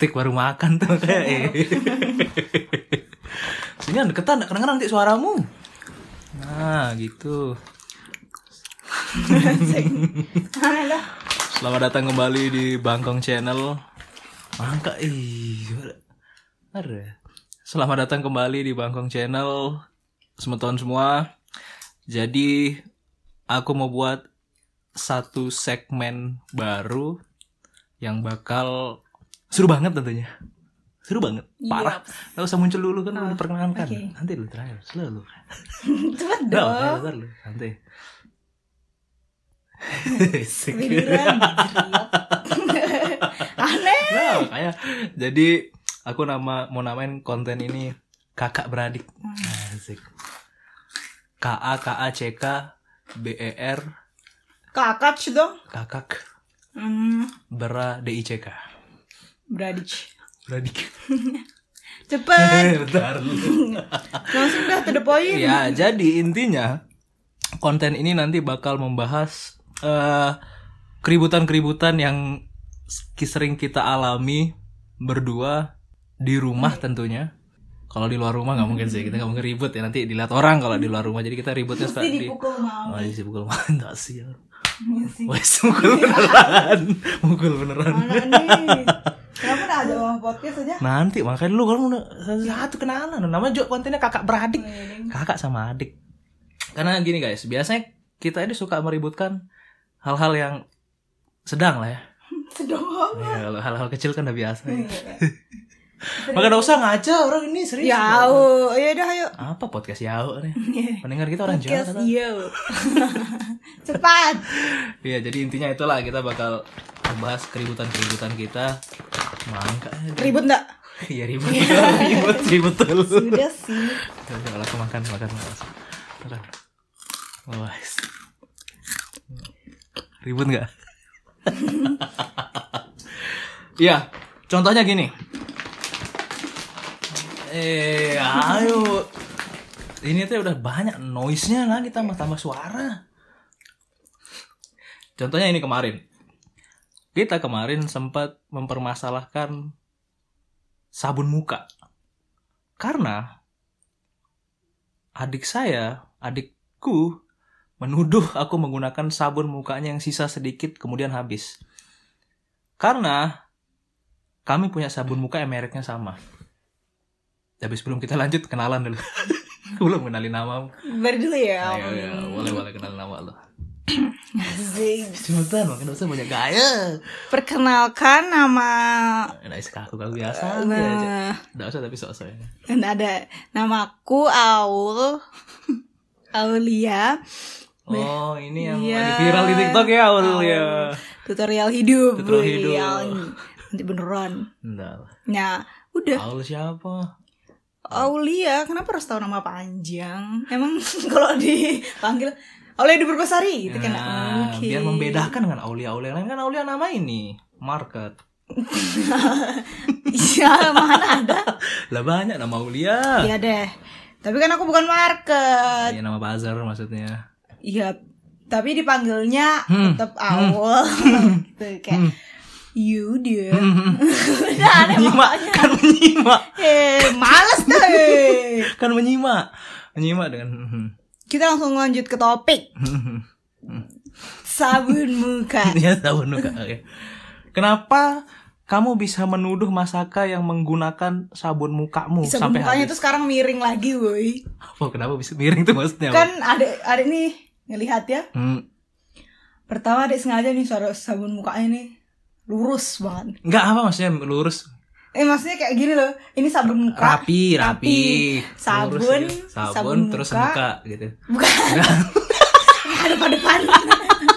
Stick baru makan tuh kayak eh. Sini kan deketan, kadang-kadang nanti suaramu. Nah, gitu. Selamat datang kembali di Bangkong Channel. Mangka ih. Selamat datang kembali di Bangkong Channel. Semeton semua. Jadi aku mau buat satu segmen baru yang bakal seru banget tentunya. Seru banget, parah. Gak usah muncul dulu kan udah perkenalkan. oke. Nanti dulu terakhir, selalu. Cepet dong. bentar, santai. Asik. Kewiluran. Aneh. Nah, makanya jadi aku nama mau namain konten ini kakak beradik. Asik. K A K A C K B E R Kakak dong. kakak Hmm, bera D I C K. beradik. Beradik. Cepet. Bentar. Langsung dah to the point. ya, jadi intinya konten ini nanti bakal membahas eh, keributan-keributan yang sering kita alami berdua di rumah tentunya. Kalau di luar rumah nggak mungkin sih kita nggak mungkin ribut ya nanti dilihat orang kalau di luar rumah jadi kita ributnya suka Pasti di dipukul mau. Oh, iya pukul enggak sih. ya. Wes mukul beneran. Mukul beneran. Mana nih? Kenapa nggak ada orang podcast aja? Nanti makanya lu kalau udah satu kenalan namanya juga kontennya kakak beradik. Kakak sama adik. Karena gini guys, biasanya kita ini suka meributkan hal-hal yang sedang lah ya. Sedang Ya, kalau hal-hal kecil kan udah biasa. Ya. Maka gak usah ngaca orang ini serius. Ya, oh, ya udah ayo. Apa podcast Yao nih? Pendengar kita orang Jawa. Podcast yo. Cepat. Iya, jadi intinya itulah kita bakal membahas keributan-keributan kita. Mangka. Ribut enggak? Iya ribut, ribut, ribut betul. Sudah sih. Coba langsung makan, makan, makan. Makan. Wah. Ribut nggak? Iya, contohnya gini. Eh, ayo. Ini tuh udah banyak noise-nya lagi tambah tambah suara. Contohnya ini kemarin. Kita kemarin sempat mempermasalahkan sabun muka. Karena adik saya, adikku menuduh aku menggunakan sabun mukanya yang sisa sedikit kemudian habis. Karena kami punya sabun muka yang mereknya sama. Tapi sebelum kita lanjut kenalan dulu. Belum kenalin namamu. Baru dulu ya. Ayo, ya, boleh boleh kenalin nama. Cepetan, makin usah banyak gaya. Perkenalkan nama Nah, aku kalau biasa nah, Nggak usah tapi sok-sok ya. dan ada namaku Aul Aulia Oh, ini yang lagi viral di TikTok ya, Aul ya. tutorial hidup. Tutorial hidup. Nanti beneran. Enggak. Nah, udah Aul siapa? Aulia, kenapa harus tahu nama panjang? Emang kalau dipanggil Aulia di Purbasari itu kan nggak Nah, mungkin. biar membedakan dengan Aulia-Aulia lain kan Aulia nama ini market. Iya, mana ada? Lah banyak nama Aulia. Iya deh. Tapi kan aku bukan market. Iya nama bazar maksudnya. Iya, tapi dipanggilnya Hmm. tetap Aul. gitu kayak Yuda. Hmm. Udah aneh menyimak kan menyimak Eh, males deh. kan menyimak menyimak dengan Kita langsung lanjut ke topik. Sabun muka. ya sabun muka. Oke. Kenapa kamu bisa menuduh Masaka yang menggunakan sabun mukamu Sabun sampai mukanya habis? tuh sekarang miring lagi, woi. Oh, kenapa bisa miring tuh maksudnya? Kan adek adek nih ngelihat ya. Hmm. Pertama adek sengaja nih suara sabun mukanya nih lurus banget. Enggak apa maksudnya lurus Eh maksudnya kayak gini loh. Ini sabun muka. rapi rapi, Sabun, Lurus, ya. sabun, sabun terus muka. muka gitu Bukan. Pada depan.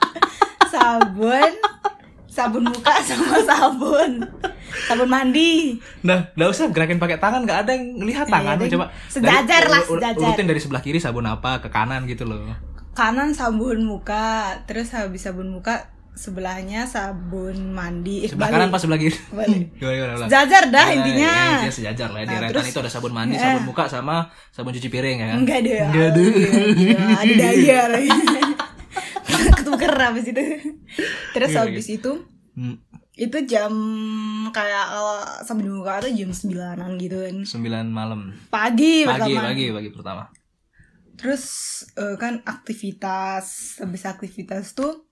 sabun, sabun muka sama sabun. Sabun mandi. nah nggak usah gerakin pakai tangan nggak ada yang lihat tangannya Iya, coba sejajar Dari- lah, sejajar. urutin dari sebelah kiri sabun apa ke kanan gitu loh Kanan sabun muka, terus habis sabun muka sebelahnya sabun mandi. Eh, sebelah balik. kanan pas sebelah kiri Balik. gimana gimana? Sejajar dah Ya, intinya. ya, intinya sejajar lah ya. di Nah, rentan itu ada sabun mandi Eh. sabun muka sama sabun cuci piring ya kan Enggak deh. Enggak deh. Ada daya lagi. Ketuker habis itu. Terus Iya, habis itu Hmm. itu jam kayak kalau sabun muka tuh jam sembilanan gitu kan 9 malam. pagi, Pagi, pertama pagi, pagi pertama. terus eh, kan aktivitas habis aktivitas tuh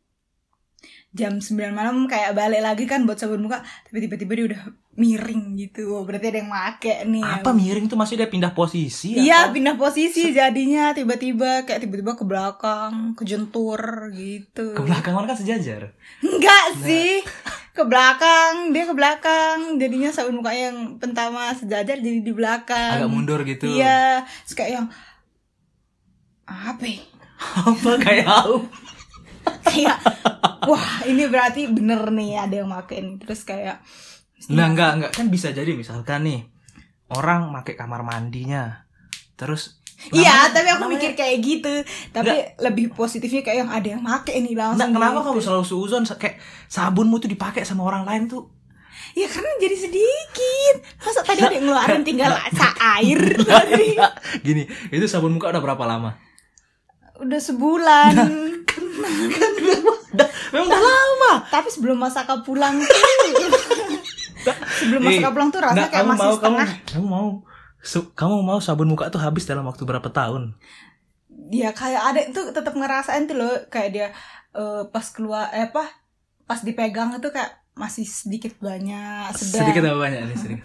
jam 9 malam kayak balik lagi kan buat sabun muka tapi tiba-tiba dia udah miring gitu oh, berarti ada yang make nih Apa miring tuh masih dia pindah posisi? Iya apa? pindah posisi jadinya tiba-tiba kayak tiba-tiba ke belakang kejentur gitu Ke belakang kan sejajar. Enggak sih ke belakang dia ke belakang jadinya sabun mukanya yang pertama sejajar jadi di belakang Agak mundur gitu. iya Terus kayak yang apa ya? Apa kayak aku? kayak wah ini berarti bener nih ada yang make nih terus kayak Nah, enggak, enggak. Kan bisa jadi misalkan nih orang pakai kamar mandinya. Terus iya tapi aku namanya- mikir kayak gitu. Tapi lebih positifnya kayak yang ada yang make Nah, langsung kenapa gitu. kamu selalu suuzon kayak sabunmu tuh dipakai sama orang lain tuh? ya karena jadi sedikit. Masa tadi ada yang ngeluarin tinggal sa air? Gini, itu sabun muka udah berapa lama? udah sebulan Memang udah lama. tapi sebelum Masaka pulang tuh sebelum Masaka pulang tuh rasanya kayak masih mau, setengah Kamu, kamu mau su- kamu mau sabun muka tuh habis dalam waktu berapa tahun? ya kayak ada itu tetap ngerasain tuh loh kayak dia eh, pas keluar eh apa pas dipegang itu kayak masih sedikit banyak sedang Sedikit apa banyak nih sedikit.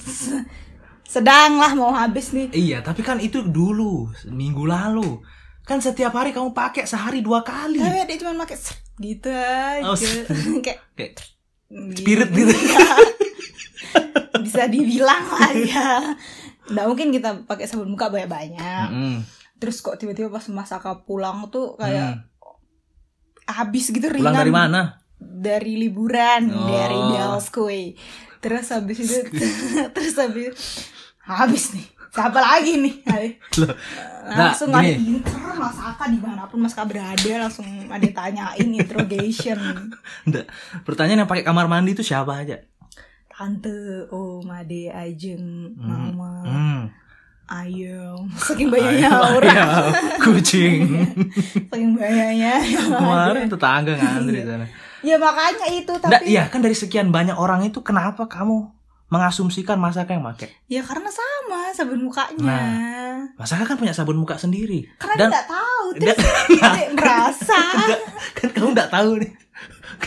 sedang lah mau habis nih Iya, tapi kan itu dulu, minggu lalu. Kan setiap hari kamu pakai sehari dua kali. tapi dia cuma pakai gitu aja Oh, kayak Kayak gitu. spirit gitu. bisa dibilang lah ya nggak mungkin kita pakai sabun muka banyak banyak Mm-mm. terus kok tiba-tiba pas Masaka pulang tuh kayak Hmm. habis gitu ringan Pulang dari mana? dari liburan Oh. dari Dalskoy terus habis itu terus habis habis nih siapa lagi nih Loh. Nah, langsung ada gini. inter Mas Aka di mana pun Mas Aka berada langsung ada tanyain interrogation Nggak. Pertanyaan yang pakai kamar mandi itu siapa aja? tante om ade ajeng mama Hmm. ayam saking banyaknya orang Ayam, kucing. saking banyaknya Kemarin ada. tetangga ngantri di sana. ya makanya itu Nggak, tapi iya kan dari sekian banyak orang itu kenapa kamu mengasumsikan Masaka yang pakai? ya karena sama sabun mukanya Nah. Masaka kan punya sabun muka sendiri. karena Dan dia nggak tahu terus dia merasa kan kamu nggak tahu nih.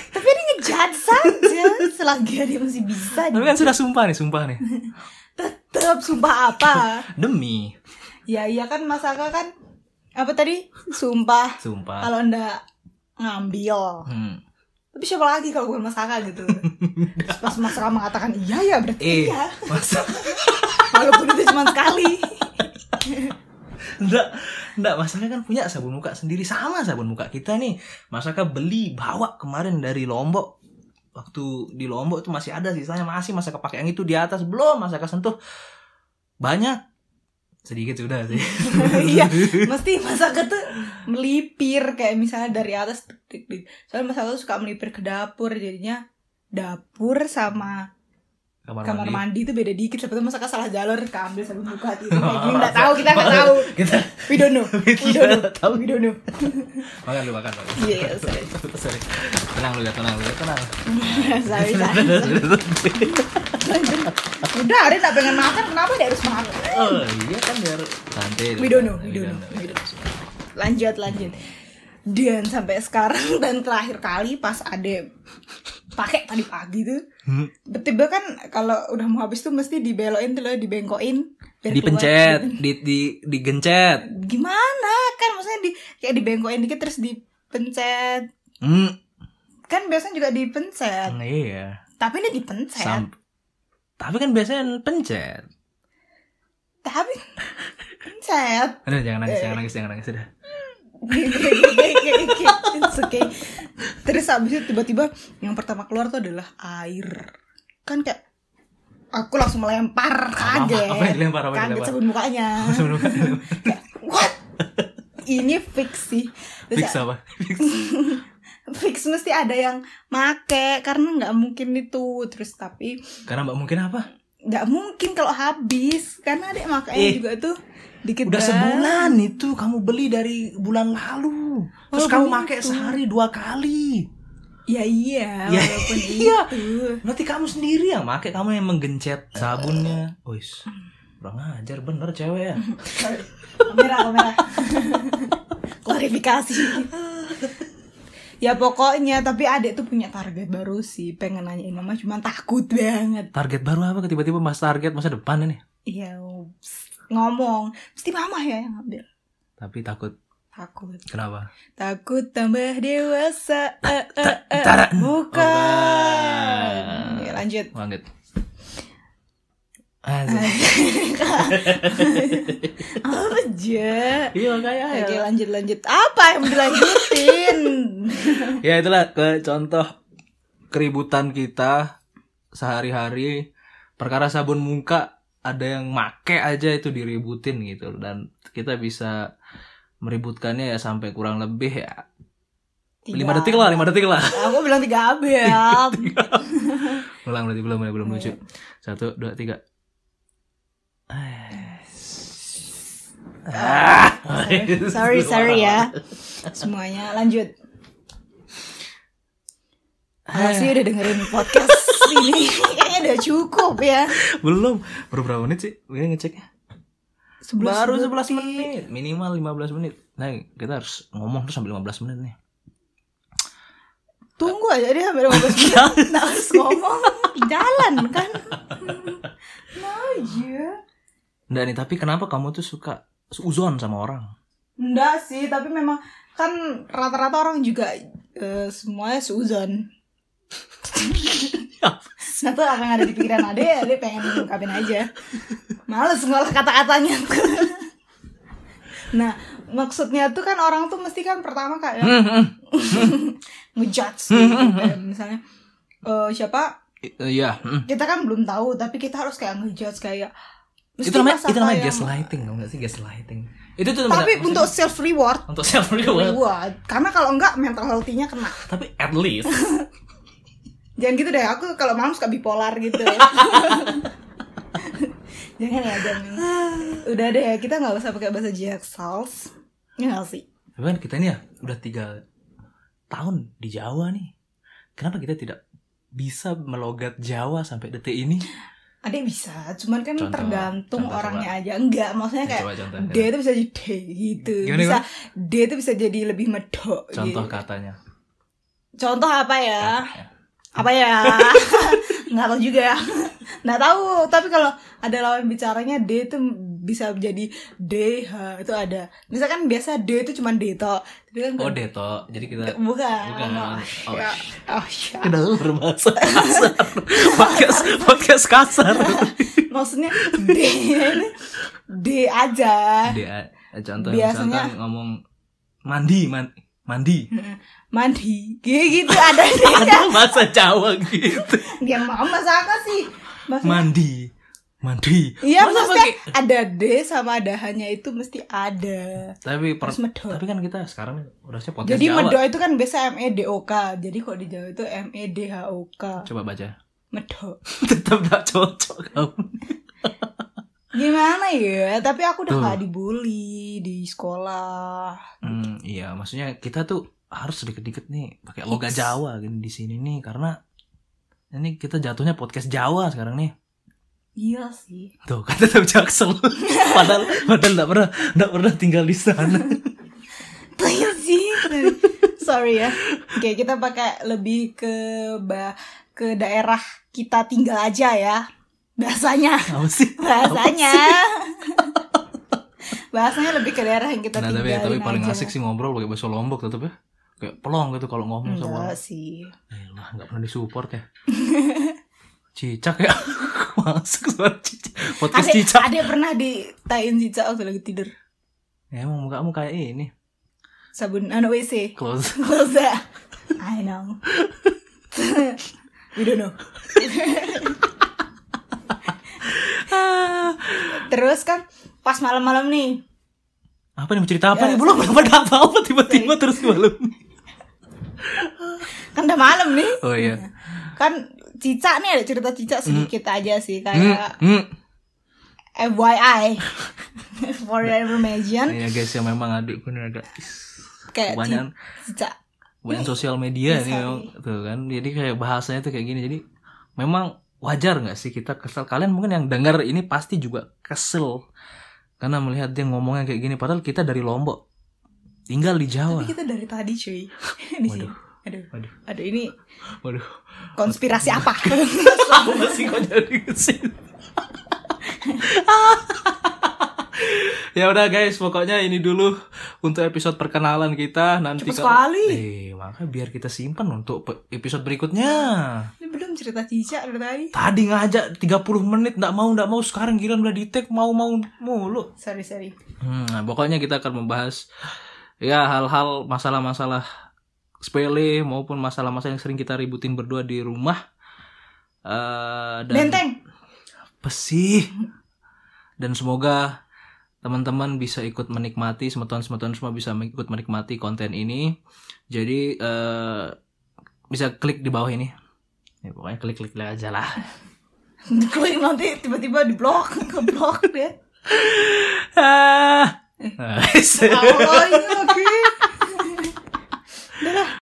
tapi dia ngejat saja selagi dia masih bisa Tapi kan sudah sumpah nih, sumpah nih. tetap sumpah apa Demi ya iya kan masaka kan apa tadi sumpah sumpah. kalau ndak ngambil Hmm. Tapi siapa lagi kalau bukan masaka gitu? Terus pas masaka mengatakan iya ya berarti Eh, iya. Masa walaupun itu cuma sekali. Enggak, enggak, Masaka kan punya sabun muka sendiri. Sama sabun muka kita nih. Masaka beli bawa kemarin dari Lombok. Waktu di Lombok itu masih ada sisanya. Masih Masaka pakai yang itu di atas. Belum Masaka sentuh. Banyak sedikit sudah sih. iya mesti masaka tuh melipir kayak misalnya dari atas soalnya masaka tuh suka melipir ke dapur jadinya dapur sama Kamar, kamar mandi. mandi itu beda dikit sebetulnya masaka salah jalur keambil sabun muka gitu kayak gini nggak tahu kita nggak tahu Kita we don't know we don't know tahu. we don't know makan lu makan. makan. iya sorry Sorry. Tenang lu ya, tenang lu ya, tenang. sorry sorry udah Ari nggak pengen makan kenapa dia harus makan oh iya kan biar santai. we don't know we don't know, we don't know. lanjut lanjut dan sampai sekarang dan terakhir kali pas ade pakai tadi pagi tuh Hmm. tiba kan kalau udah mau habis tuh mesti dibelokin tuh loh dibengkokin Dipencet, keluar. di di digencet. gimana kan maksudnya di kayak dibengkokin dikit terus dipencet Hmm. kan biasanya juga dipencet Iya. tapi ini dipencet Sam- Tapi kan biasanya pencet. tapi pencet Aduh, jangan nangis, Eh. jangan nangis, jangan nangis sudah. It's okay. Terus habis itu tiba-tiba yang pertama keluar tuh adalah air. Kan kayak aku langsung melempar kaget. apa yang dilempar, apa yang kaget dilempar? sabun mukanya. Sebelum Kayak, What? Ini fix sih. Terus fix apa? Fix. fix mesti ada yang make karena nggak mungkin itu. Terus tapi Karena mbak mungkin apa? Nggak mungkin kalau habis karena ada makanya Eh, juga tuh dikit Udah sebulan itu kamu beli dari bulan lalu. Terus Oh, kamu pakai sehari dua kali. Ya iya, Ya, walaupun iya. itu. Berarti kamu sendiri yang make, kamu yang menggencet sabunnya. Wis. Kurang ajar bener cewek ya. Kamera, kamera. Klarifikasi. Ya pokoknya tapi adek tuh punya target baru sih pengen nanyain mama cuman takut banget Target baru apa? Tiba-tiba mas target masa depan ini. iya ngomong mesti mama ya yang ngambil Tapi takut. takut Kenapa? takut tambah dewasa eh, eh, eh. bukan. Ya, lanjut Lanjut. Anjir. apa aja Iya kayak Oke lanjut lanjut. Apa yang dilanjutin ya itulah ke contoh keributan kita sehari-hari. Perkara sabun muka ada yang make aja itu diributin gitu. Dan kita bisa meributkannya ya sampai kurang lebih ya. Lima detik lah lima detik lah. Aku bilang tiga abel ulang berarti belum belum lucu. Satu dua tiga ah. Sorry sorry ya. Semuanya lanjut. Masih udah dengerin podcast ini. Kayaknya udah cukup ya. Belum. Baru berapa menit sih? Ini ngeceknya? Sebelas baru detik. 11 menit. Minimal 15 menit. Nah kita harus ngomong terus sampai 15 menit nih. Tunggu aja dia sampai 15 menit. Nah harus ngomong. Jalan kan? Nah aja Nggak nih tapi kenapa kamu tuh suka uzon sama orang? Enggak sih Tapi memang Kan rata-rata orang juga eh, Semuanya seuzon. Nggak tahu apa yang ada di pikiran Ade Ade pengen ngungkapin aja. Males ngolah kata-katanya. Nah maksudnya tuh kan orang tuh mesti kan pertama kayak ngejudge gitu kayak misalnya eh, siapa? Iya hmm. kita kan belum tahu tapi kita harus kayak ngejudge kayak mesti itu namanya itu namanya gaslighting gak sih? Gaslighting. Itu tuh tapi benar- untuk self reward untuk self reward. Reward karena kalau enggak mental health-nya kena. Tapi at least jangan gitu deh aku kalau malam suka bipolar gitu. Jangan ya jangan udah deh kita nggak usah pakai bahasa jaksals ya nggak sih? Tapi kan kita ini ya udah tiga tahun di Jawa nih. Kenapa kita tidak bisa melogat Jawa sampai detik ini ada bisa cuman kan Contoh, tergantung contoh, orangnya aja. Enggak maksudnya kayak coba contoh D itu bisa jadi D gitu. Gimana, bisa D itu bisa jadi lebih medok contoh gitu. katanya. Contoh apa ya? Katanya. apa ya? Nggak tahu juga nggak tahu tapi kalau ada lawan bicaranya D itu bisa jadi D H itu ada. Misalkan biasa D itu cuma D to tapi kan oh deto jadi kita bukan. Bukan. oh, Oh, ya. oh ya. kenapa berbahasa kasar. Podcast podcast kasar. Maksudnya D ini D aja. Dia contoh Biasanya- misalkan ngomong mandi man, mandi. Mandi. Kayak gitu ada D ada bahasa Jawa gitu. Dia mau masak apa sih? Maksudnya mandi mandi Iya maksudnya pakai- ada D sama ada hanya itu mesti ada. tapi per- tapi kan kita sekarang harusnya podcast Jadi Jawa medok itu kan biasa M E D O K. Jadi kok di Jawa itu M E D H O K. coba baca Medok. tetap gak cocok kamu Gimana ya? Tapi aku udah Tuh. gak dibully di sekolah. hmm, iya maksudnya kita tuh harus dikit-dikit nih pakai logat. Jawa gini di sini nih karena ini kita jatuhnya podcast Jawa sekarang nih Iya sih. tuh kan tetap jaksel padahal padahal nggak pernah nggak pernah tinggal di sana Iya sih. Sorry ya. Oke, kita pakai lebih ke ba ke daerah kita tinggal aja ya. Bahasanya. apa sih Bahasanya. Bahasanya lebih ke daerah yang kita nah tapi tinggalin tapi paling aja. asik sih ngobrol pakai bahasa Lombok tetep ya kayak pelong gitu kalau ngomong sama Enggak sih. Eh lah nggak pernah disupport ya. Cicak ya. Masuk suara cicak. Podcast Adek, cicak. adek pernah ditain cicak waktu lagi tidur. Ya, emang mukamu kayak ini. Sabun anak WC. Close. Close that. I know. We don't know. Terus kan pas malam-malam nih. Apa nih mau cerita apa Ya, nih? Belum belum ada apa-apa tiba-tiba terus malam. Kan udah malam nih. Oh iya. Kan cicak nih ada cerita cicak sedikit aja sih Hmm, kayak hmm. FYI for your information. Iya guys ya memang adikku ini agak kayak ci- kebanyakan cicak. main sosial media nih memang, tuh kan. Jadi kayak bahasanya tuh kayak gini. Jadi memang wajar nggak sih kita kesel? Kalian mungkin yang dengar ini pasti juga kesel. Karena melihat dia ngomongnya kayak gini padahal kita dari Lombok. Tinggal di Jawa. Tapi kita dari tadi cuy. Di sini. Aduh. waduh Aduh ini waduh konspirasi apa? apa sih kok jadi ke sini ya udah guys pokoknya ini dulu untuk episode perkenalan kita nanti Cepet kalau- sekali. eh makanya biar kita simpan untuk episode berikutnya Ini belum cerita cicak dari tadi. tadi ngajak 30 menit nggak mau nggak mau sekarang giliran udah di tag mau mau mulu Sorry sorry. Hmm, nah, pokoknya kita akan membahas ya hal-hal masalah-masalah sepele maupun masalah-masalah yang sering kita ributin berdua di rumah Eh, dan Benteng. apa sih? Dan semoga teman-teman bisa ikut menikmati, semeton-semeton semua bisa ikut menikmati konten ini. Jadi eh bisa klik di bawah ini. Ya, pokoknya klik-klik aja lah. Klik nanti tiba-tiba di blok, ke blok deh. Ah. Oh iya.